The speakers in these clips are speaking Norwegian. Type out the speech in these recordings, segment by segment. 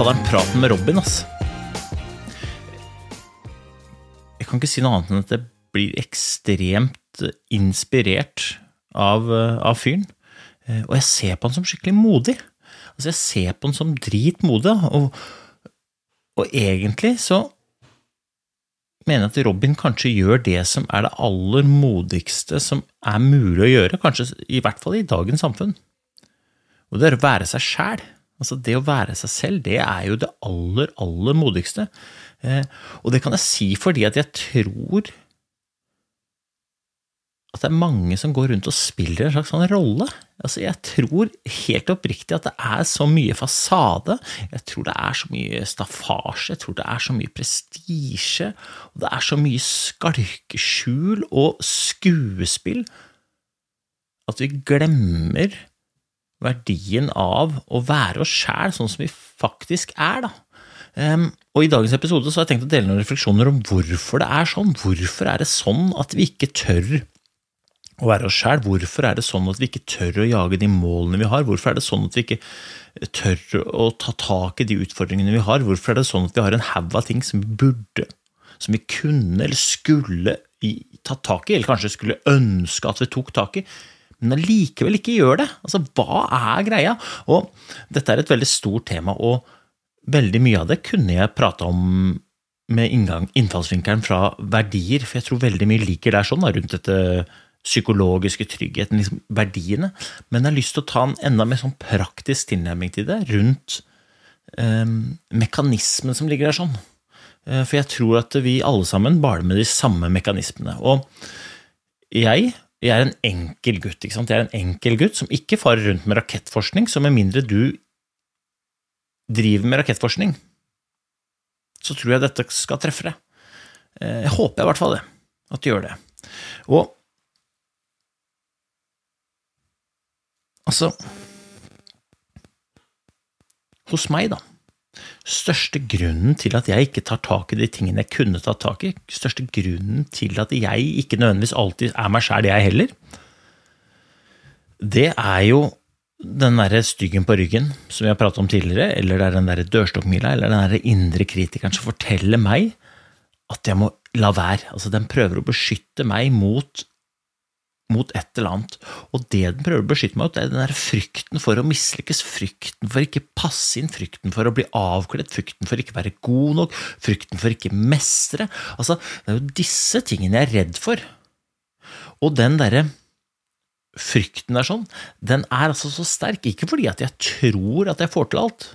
Fadderen, praten med Robin, ass. Jeg kan ikke si noe annet enn at jeg blir ekstremt inspirert av, av fyren. Eh, Og jeg ser på han som skikkelig modig. Altså, jeg ser på han som dritmodig, og, og egentlig så mener jeg at Robin kanskje gjør det som er det aller modigste som er mulig å gjøre, kanskje i hvert fall i dagens samfunn. Og det er å være seg sjæl. Altså det å være seg selv, det er jo det aller, aller modigste. Eh, og det kan jeg si fordi at jeg tror at det er mange som går rundt og spiller en slags sånn rolle. Altså jeg tror helt oppriktig at det er så mye fasade, jeg tror det er så mye staffasje, jeg tror det er så mye prestisje, og det er så mye skalkeskjul og skuespill at vi glemmer verdien av å være oss sjæl sånn som vi faktisk er, da. Ehm, og I dagens episode så har jeg tenkt å dele noen refleksjoner om hvorfor det er sånn. Hvorfor er det sånn at vi ikke tør å være oss sjæl? Hvorfor er det sånn at vi ikke tør å jage de målene vi har? Hvorfor er det sånn at vi ikke tør å ta tak i de utfordringene vi har? Hvorfor er det sånn at vi har en haug av ting som vi burde, som vi kunne eller skulle tatt tak i, eller kanskje skulle ønske at vi tok tak i? Men allikevel ikke gjør det. Altså, hva er greia? Og dette er et veldig stort tema, og veldig mye av det kunne jeg prata om med inngang, innfallsvinkelen fra verdier, for jeg tror veldig mye ligger der sånn, da, rundt dette psykologiske tryggheten, liksom verdiene. Men jeg har lyst til å ta en enda mer sånn praktisk tilnærming til det, rundt eh, mekanismen som ligger der sånn. Eh, for jeg tror at vi alle sammen baler med de samme mekanismene. Og jeg jeg er en enkel gutt. ikke sant? Jeg er en enkel gutt som ikke farer rundt med rakettforskning, så med mindre du driver med rakettforskning, så tror jeg dette skal treffe deg. Eh, Jeg håper i hvert fall det, at det gjør det. Og altså Hos meg, da. Største grunnen til at jeg ikke tar tak i de tingene jeg kunne tatt tak i, største grunnen til at jeg ikke nødvendigvis alltid er meg sjæl, jeg heller, det er jo den derre styggen på ryggen som vi har pratet om tidligere, eller det er den derre dørstokkmila, eller den derre indre kritikeren som forteller meg at jeg må la være. Altså, den prøver å beskytte meg mot mot et eller annet. Og det den prøver å beskytte meg mot, er den der frykten for å mislykkes, frykten for ikke passe inn, frykten for å bli avkledd, frykten for ikke være god nok, frykten for ikke mestre. Altså, det er jo disse tingene jeg er redd for. Og den derre frykten der sånn, den er altså så sterk, ikke fordi at jeg tror at jeg får til alt,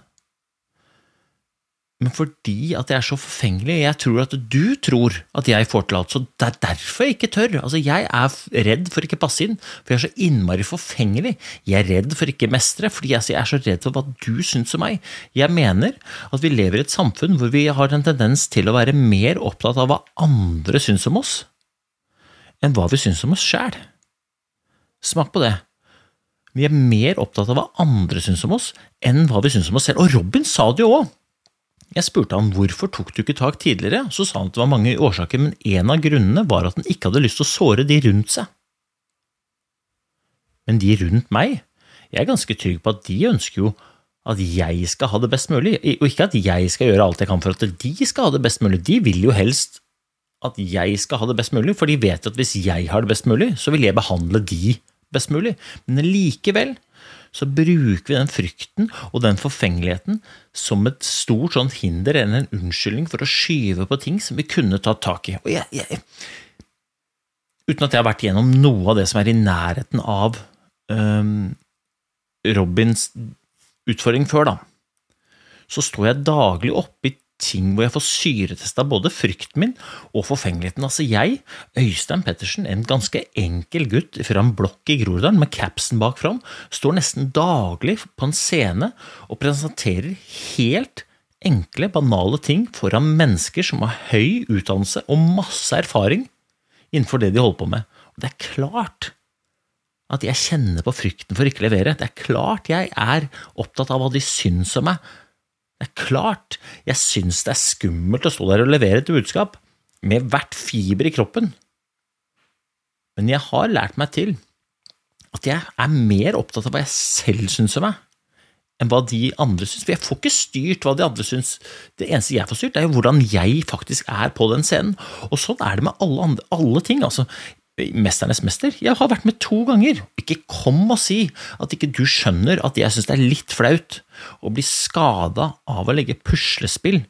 men fordi at jeg er så forfengelig. Jeg tror at du tror at jeg får til alt, så det er derfor jeg ikke tør. Altså, Jeg er redd for ikke passe inn, for jeg er så innmari forfengelig. Jeg er redd for ikke mestre, fordi jeg er så redd for hva du syns om meg. Jeg mener at vi lever i et samfunn hvor vi har en tendens til å være mer opptatt av hva andre syns om oss, enn hva vi syns om oss sjæl. Smak på det. Vi er mer opptatt av hva andre syns om oss, enn hva vi syns om oss selv. Og Robin sa det jo òg. Jeg spurte han hvorfor tok du ikke tak tidligere, så sa han at det var mange årsaker, men en av grunnene var at han ikke hadde lyst til å såre de rundt seg. Men de rundt meg, jeg er ganske trygg på at de ønsker jo at jeg skal ha det best mulig, og ikke at jeg skal gjøre alt jeg kan for at de skal ha det best mulig. De vil jo helst at jeg skal ha det best mulig, for de vet at hvis jeg har det best mulig, så vil jeg behandle de best mulig. Men likevel så bruker vi den frykten og den forfengeligheten som et stort sånn hinder eller en unnskyldning for å skyve på ting som vi kunne tatt tak i. Jeg, jeg, uten at jeg har vært igjennom noe av det som er i nærheten av um, Robins utfordring før, da, så står jeg daglig oppe i ting hvor jeg får syretesta både frykten min og forfengeligheten. Altså jeg, Øystein Pettersen, en ganske enkel gutt fra en blokk i Groruddalen med capsen bak fram, står nesten daglig på en scene og presenterer helt enkle, banale ting foran mennesker som har høy utdannelse og masse erfaring innenfor det de holder på med. Og det er klart at jeg kjenner på frykten for ikke å levere. Det er klart jeg er opptatt av hva de syns om meg. Det er klart jeg syns det er skummelt å stå der og levere et budskap, med hvert fiber i kroppen. Men jeg har lært meg til at jeg er mer opptatt av hva jeg selv syns om meg, enn hva de andre syns. For jeg får ikke styrt hva de andre syns. Det eneste jeg får styrt, er jo hvordan jeg faktisk er på den scenen. Og sånn er det med alle, andre, alle ting. altså. Mesternes mester. Jeg har vært med to ganger. Ikke kom og si at ikke du skjønner at jeg syns det er litt flaut å bli skada av å legge puslespill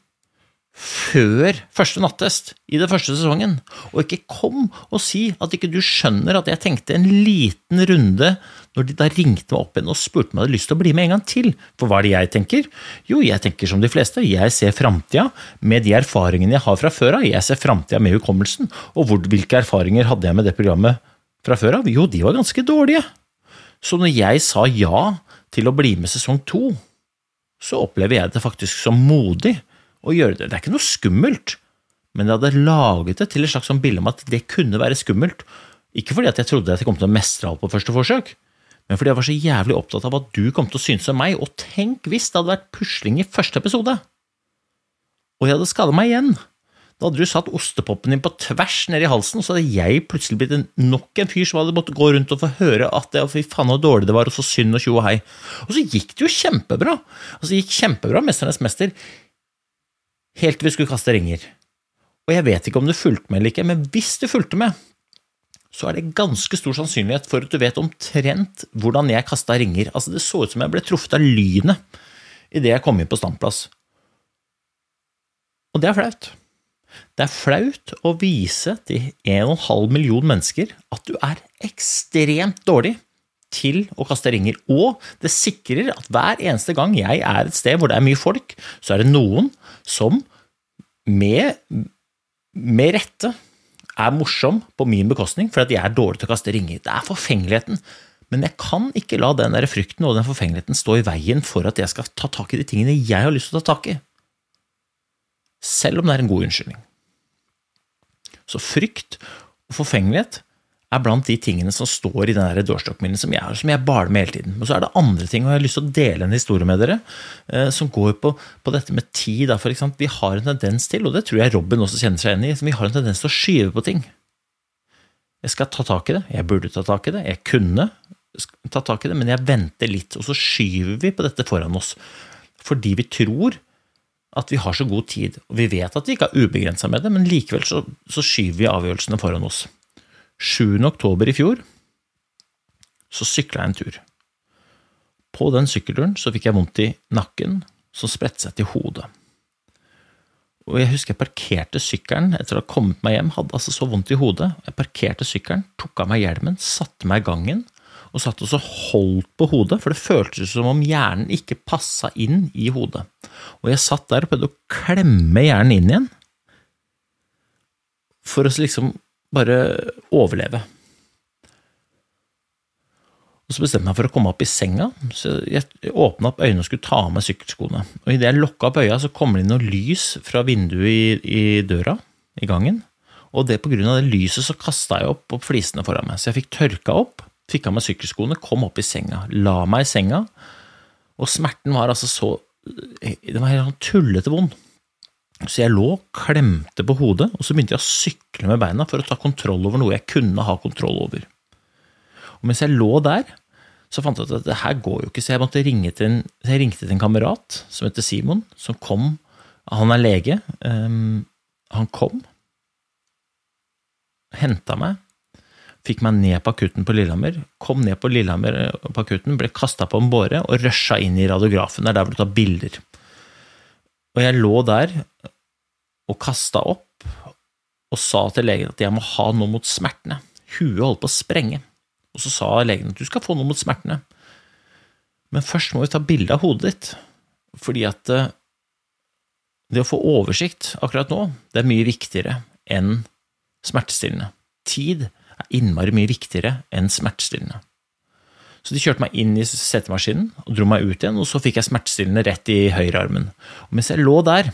før første nattest i den første sesongen, og ikke kom og si at ikke du skjønner at jeg tenkte en liten runde når de da ringte meg opp igjen og spurte om jeg hadde lyst til å bli med en gang til. For hva er det jeg tenker? Jo, jeg tenker som de fleste, jeg ser framtida med de erfaringene jeg har fra før av. Jeg ser framtida med hukommelsen. Og hvor, hvilke erfaringer hadde jeg med det programmet fra før av? Jo, de var ganske dårlige. Så når jeg sa ja til å bli med sesong to, så opplever jeg det faktisk som modig å gjøre det. Det er ikke noe skummelt, men jeg hadde laget det til et slags sånn bilde om at det kunne være skummelt. Ikke fordi at jeg trodde at jeg kom til å mestre alt på første forsøk, men fordi jeg var så jævlig opptatt av hva du kom til å synes om meg, og tenk hvis det hadde vært pusling i første episode, og jeg hadde skadet meg igjen. Da hadde du satt ostepoppen din på tvers ned i halsen, og så hadde jeg plutselig blitt nok en fyr som hadde måttet gå rundt og få høre at det, fy faen så dårlig det var, og så synd og tjo og hei. Og så gikk det jo kjempebra. Altså, det gikk kjempebra, Mesternes mester, helt til vi skulle kaste ringer. Og jeg vet ikke om du fulgte med eller ikke, men hvis du fulgte med, så er det ganske stor sannsynlighet for at du vet omtrent hvordan jeg kasta ringer. Altså, det så ut som jeg ble truffet av lynet idet jeg kom inn på standplass. Og det er flaut. Det er flaut å vise til 1,5 million mennesker at du er ekstremt dårlig til å kaste ringer, og det sikrer at hver eneste gang jeg er et sted hvor det er mye folk, så er det noen som med, med rette er morsom på min bekostning fordi jeg er dårlig til å kaste ringer. Det er forfengeligheten. Men jeg kan ikke la den der frykten og den forfengeligheten stå i veien for at jeg skal ta tak i de tingene jeg har lyst til å ta tak i. Selv om det er en god unnskyldning. Så frykt og forfengelighet er blant de tingene som står i den dørstokkminnet som jeg som jeg baler med hele tiden. Men så er det andre ting, og jeg har lyst til å dele en historie med dere eh, som går på, på, dette med tid. Da. Vi har en tendens til, og det tror jeg Robin også kjenner seg igjen i, vi har en tendens til å skyve på ting. Jeg skal ta tak i det, jeg burde ta tak i det, jeg kunne ta tak i det, men jeg venter litt, og så skyver vi på dette foran oss. Fordi vi tror at vi har så god tid, og vi vet at vi ikke har ubegrensa med det, men likevel så, så skyver vi avgjørelsene foran oss. 7. oktober i fjor så sykla jeg en tur. På den sykkelturen så fikk jeg vondt i nakken, som spredte seg til hodet. Og Jeg husker jeg parkerte sykkelen etter å ha kommet meg hjem, hadde altså så vondt i hodet. Jeg parkerte sykkelen, tok av meg hjelmen, satte meg i gangen og satt og så holdt på hodet, for det føltes som om hjernen ikke passa inn i hodet. Og jeg satt der og prøvde å klemme hjernen inn igjen, for å liksom bare overleve. Og Så bestemte jeg meg for å komme opp i senga, så jeg åpna opp øynene og skulle ta av meg sykkelskoene. Og Idet jeg lokka opp øya, så kommer det inn noe lys fra vinduet i, i døra i gangen. Og det på grunn av det lyset så kasta jeg opp, opp flisene foran meg. Så jeg fikk tørka opp, fikk av meg sykkelskoene, kom opp i senga, la meg i senga, og smerten var altså så Den var helt sånn tullete vond. Så jeg lå, klemte på hodet, og så begynte jeg å sykle med beina for å ta kontroll over noe jeg kunne ha kontroll over. Og mens jeg lå der, så fant jeg ut at det her går jo ikke, så jeg måtte ringe til en, jeg ringte til en kamerat som heter Simon, som kom Han er lege. Um, han kom, henta meg, fikk meg ned på akutten på Lillehammer, kom ned på Lillehammer eh, på akutten, ble kasta på en båre og rusha inn i radiografen. Det er der du tar bilder. Og jeg lå der og kasta opp og sa til legen at jeg må ha noe mot smertene. Huet holdt på å sprenge. Og så sa legen at du skal få noe mot smertene. Men først må vi ta bilde av hodet ditt, fordi at eh, det å få oversikt akkurat nå, det er mye viktigere enn smertestillende. Tid er innmari mye viktigere enn smertestillende. Så de kjørte meg inn i setemaskinen og dro meg ut igjen, og så fikk jeg smertestillende rett i høyrearmen. Og mens jeg lå der,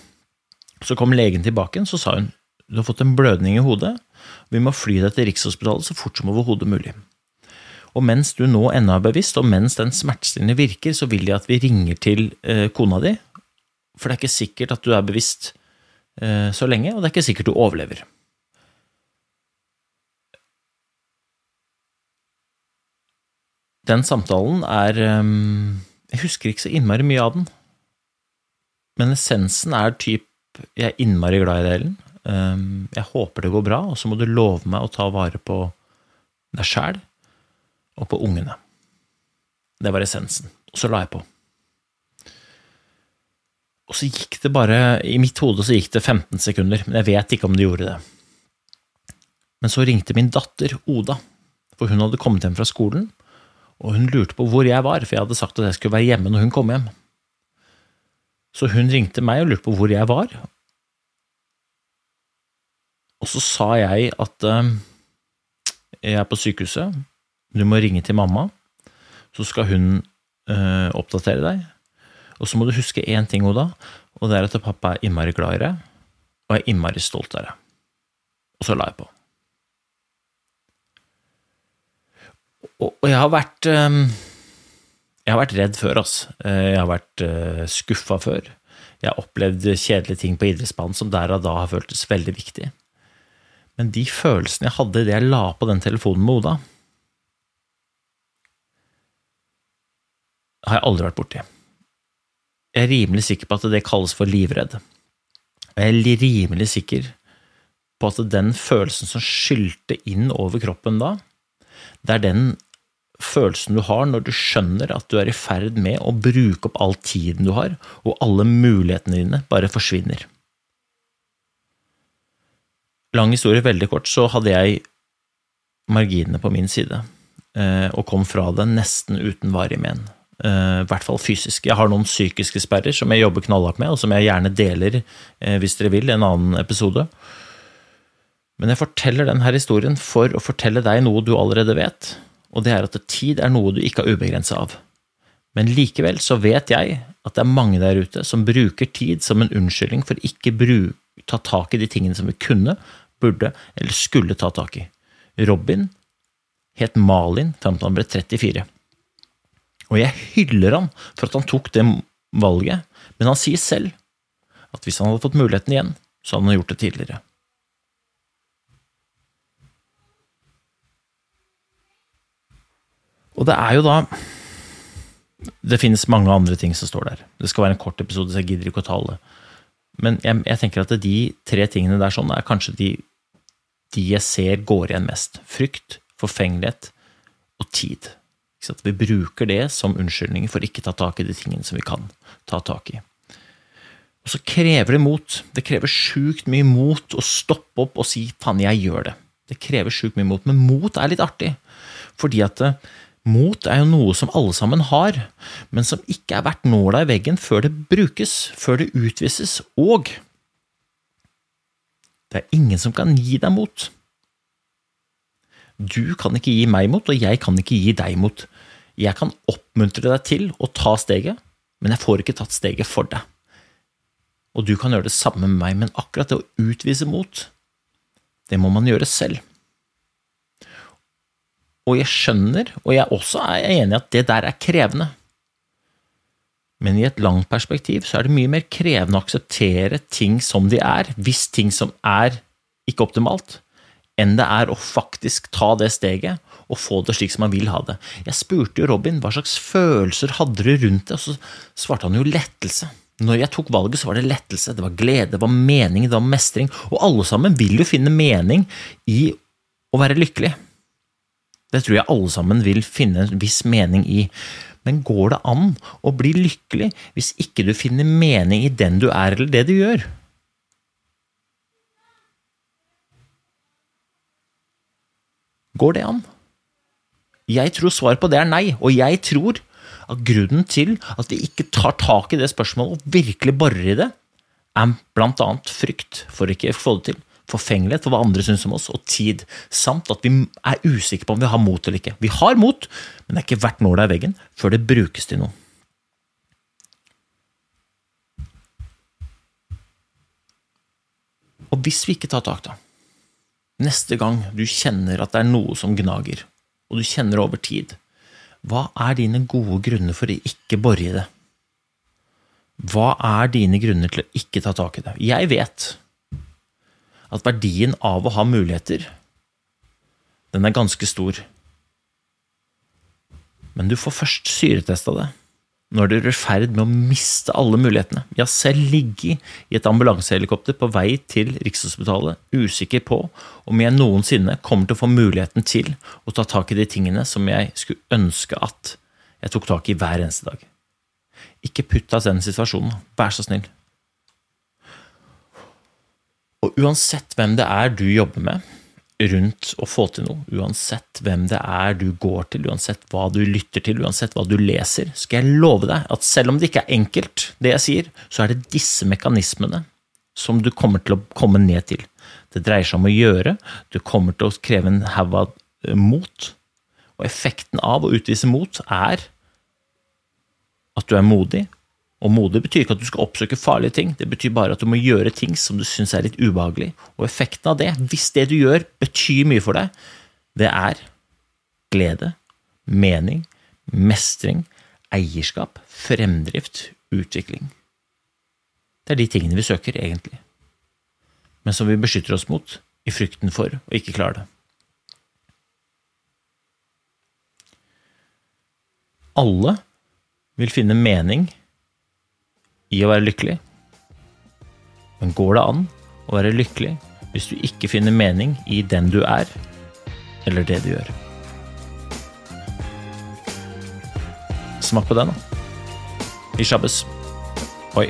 så kom legen tilbake, så sa hun du har fått en blødning i hodet, vi må fly deg til Rikshospitalet så fort som overhodet mulig. Og mens du nå ennå er bevisst, og mens den smertestillende virker, så vil de at vi ringer til eh, kona di, for det er ikke sikkert at du er bevisst eh, så lenge, og det er ikke sikkert du overlever. Den samtalen er ehm, Jeg husker ikke så innmari mye av den, men essensen er typ Jeg er innmari glad i deg, Ellen. Ehm, jeg håper det går bra, og så må du love meg å ta vare på deg sjæl og på ungene. Det var essensen. Og så la jeg på. Og så gikk det bare I mitt hode så gikk det 15 sekunder, men jeg vet ikke om det gjorde det. Men så ringte min datter Oda, for hun hadde kommet hjem fra skolen, og hun lurte på hvor jeg var, for jeg hadde sagt at jeg skulle være hjemme når hun kom hjem. Så hun ringte meg og lurte på hvor jeg var, og så sa jeg at uh, jeg er på sykehuset, du må ringe til mamma, så skal hun uh, oppdatere deg. Og så må du huske én ting, Oda, og det er at pappa er innmari glad i deg, og er innmari stolt av deg. Og så la jeg på. Og jeg har vært Jeg har vært redd før, ass. Jeg har vært skuffa før. Jeg har opplevd kjedelige ting på idrettsbanen som der og da har føltes veldig viktig. Men de følelsene jeg hadde idet jeg la på den telefonen med Oda, har jeg aldri vært borti. Jeg er rimelig sikker på at det kalles for livredd. Jeg er rimelig sikker på at den følelsen som skylte inn over kroppen da, det er den følelsen du har når du skjønner at du er i ferd med å bruke opp all tiden du har, og alle mulighetene dine bare forsvinner. Lang historie veldig kort, så hadde jeg marginene på min side, eh, og kom fra det nesten uten varig men. Eh, I hvert fall fysisk. Jeg har noen psykiske sperrer som jeg jobber knallhardt med, og som jeg gjerne deler, eh, hvis dere vil, i en annen episode. Men jeg forteller denne historien for å fortelle deg noe du allerede vet, og det er at tid er noe du ikke har ubegrensa av. Men likevel så vet jeg at det er mange der ute som bruker tid som en unnskyldning for ikke å ta tak i de tingene som vi kunne, burde eller skulle ta tak i. Robin het Malin fram til han ble 34. Og jeg hyller han for at han tok det valget, men han sier selv at hvis han hadde fått muligheten igjen, så hadde han gjort det tidligere. Og det er jo da Det finnes mange andre ting som står der. Det skal være en kort episode, så jeg gidder ikke å ta alle. Men jeg, jeg tenker at de tre tingene der sånn er kanskje de, de jeg ser går igjen mest. Frykt, forfengelighet og tid. Vi bruker det som unnskyldning for ikke ta tak i de tingene som vi kan ta tak i. Og så krever det mot. Det krever sjukt mye mot å stoppe opp og si 'faen, jeg gjør det'. Det krever sjukt mye mot, men mot er litt artig. Fordi at Mot er jo noe som alle sammen har, men som ikke er verdt nåla i veggen før det brukes, før det utvises, og det er ingen som kan gi deg mot. Du kan ikke gi meg mot, og jeg kan ikke gi deg mot. Jeg kan oppmuntre deg til å ta steget, men jeg får ikke tatt steget for deg. Og du kan gjøre det samme med meg, men akkurat det å utvise mot, det må man gjøre selv. Og jeg skjønner, og jeg også er enig i at det der er krevende. Men i et langt perspektiv så er det mye mer krevende å akseptere ting som de er, hvis ting som er ikke optimalt, enn det er å faktisk ta det steget og få det slik som man vil ha det. Jeg spurte jo Robin hva slags følelser hadde du rundt det, og så svarte han jo lettelse. Når jeg tok valget, så var det lettelse, det var glede, det var mening, det var mestring, og alle sammen vil jo finne mening i å være lykkelig. Det tror jeg alle sammen vil finne en viss mening i. Men går det an å bli lykkelig hvis ikke du finner mening i den du er, eller det du gjør? Går det an? Jeg tror svaret på det er nei, og jeg tror at grunnen til at vi ikke tar tak i det spørsmålet og virkelig borer i det, er blant annet frykt for ikke å få det til, forfengelighet for hva andre syns om oss, og tid, samt at vi er usikre på om vi har mot eller ikke. Vi har mot, men det er ikke hvert nåla i veggen før det brukes til noe. Og hvis vi ikke tar tak, da, neste gang du kjenner at det er noe som gnager, og du kjenner over tid, hva er dine gode grunner for å ikke bore i det? Hva er dine grunner til å ikke ta tak i det? Jeg vet at verdien av å ha muligheter, den er ganske stor. Men du får først syretesta det når du er i ferd med å miste alle mulighetene. Jeg selv ligget i et ambulansehelikopter på vei til Rikshospitalet, usikker på om jeg noensinne kommer til å få muligheten til å ta tak i de tingene som jeg skulle ønske at jeg tok tak i hver eneste dag. Ikke putt deg i den situasjonen, vær så snill. Og uansett hvem det er du jobber med, rundt å få til noe, uansett hvem det er du går til, uansett hva du lytter til, uansett hva du leser, skal jeg love deg at selv om det ikke er enkelt, det jeg sier, så er det disse mekanismene som du kommer til å komme ned til. Det dreier seg om å gjøre, du kommer til å kreve en haug av eh, mot, og effekten av å utvise mot er at du er modig, og modig betyr ikke at du skal oppsøke farlige ting, det betyr bare at du må gjøre ting som du syns er litt ubehagelig. Og effekten av det, hvis det du gjør betyr mye for deg, det er glede, mening, mestring, eierskap, fremdrift, utvikling. Det er de tingene vi søker, egentlig, men som vi beskytter oss mot i frykten for å ikke klare det. Alle vil finne mening i å være lykkelig. Men går det an å være lykkelig hvis du ikke finner mening i den du er, eller det du gjør? Smak på den, da. I sjabbes. Oi.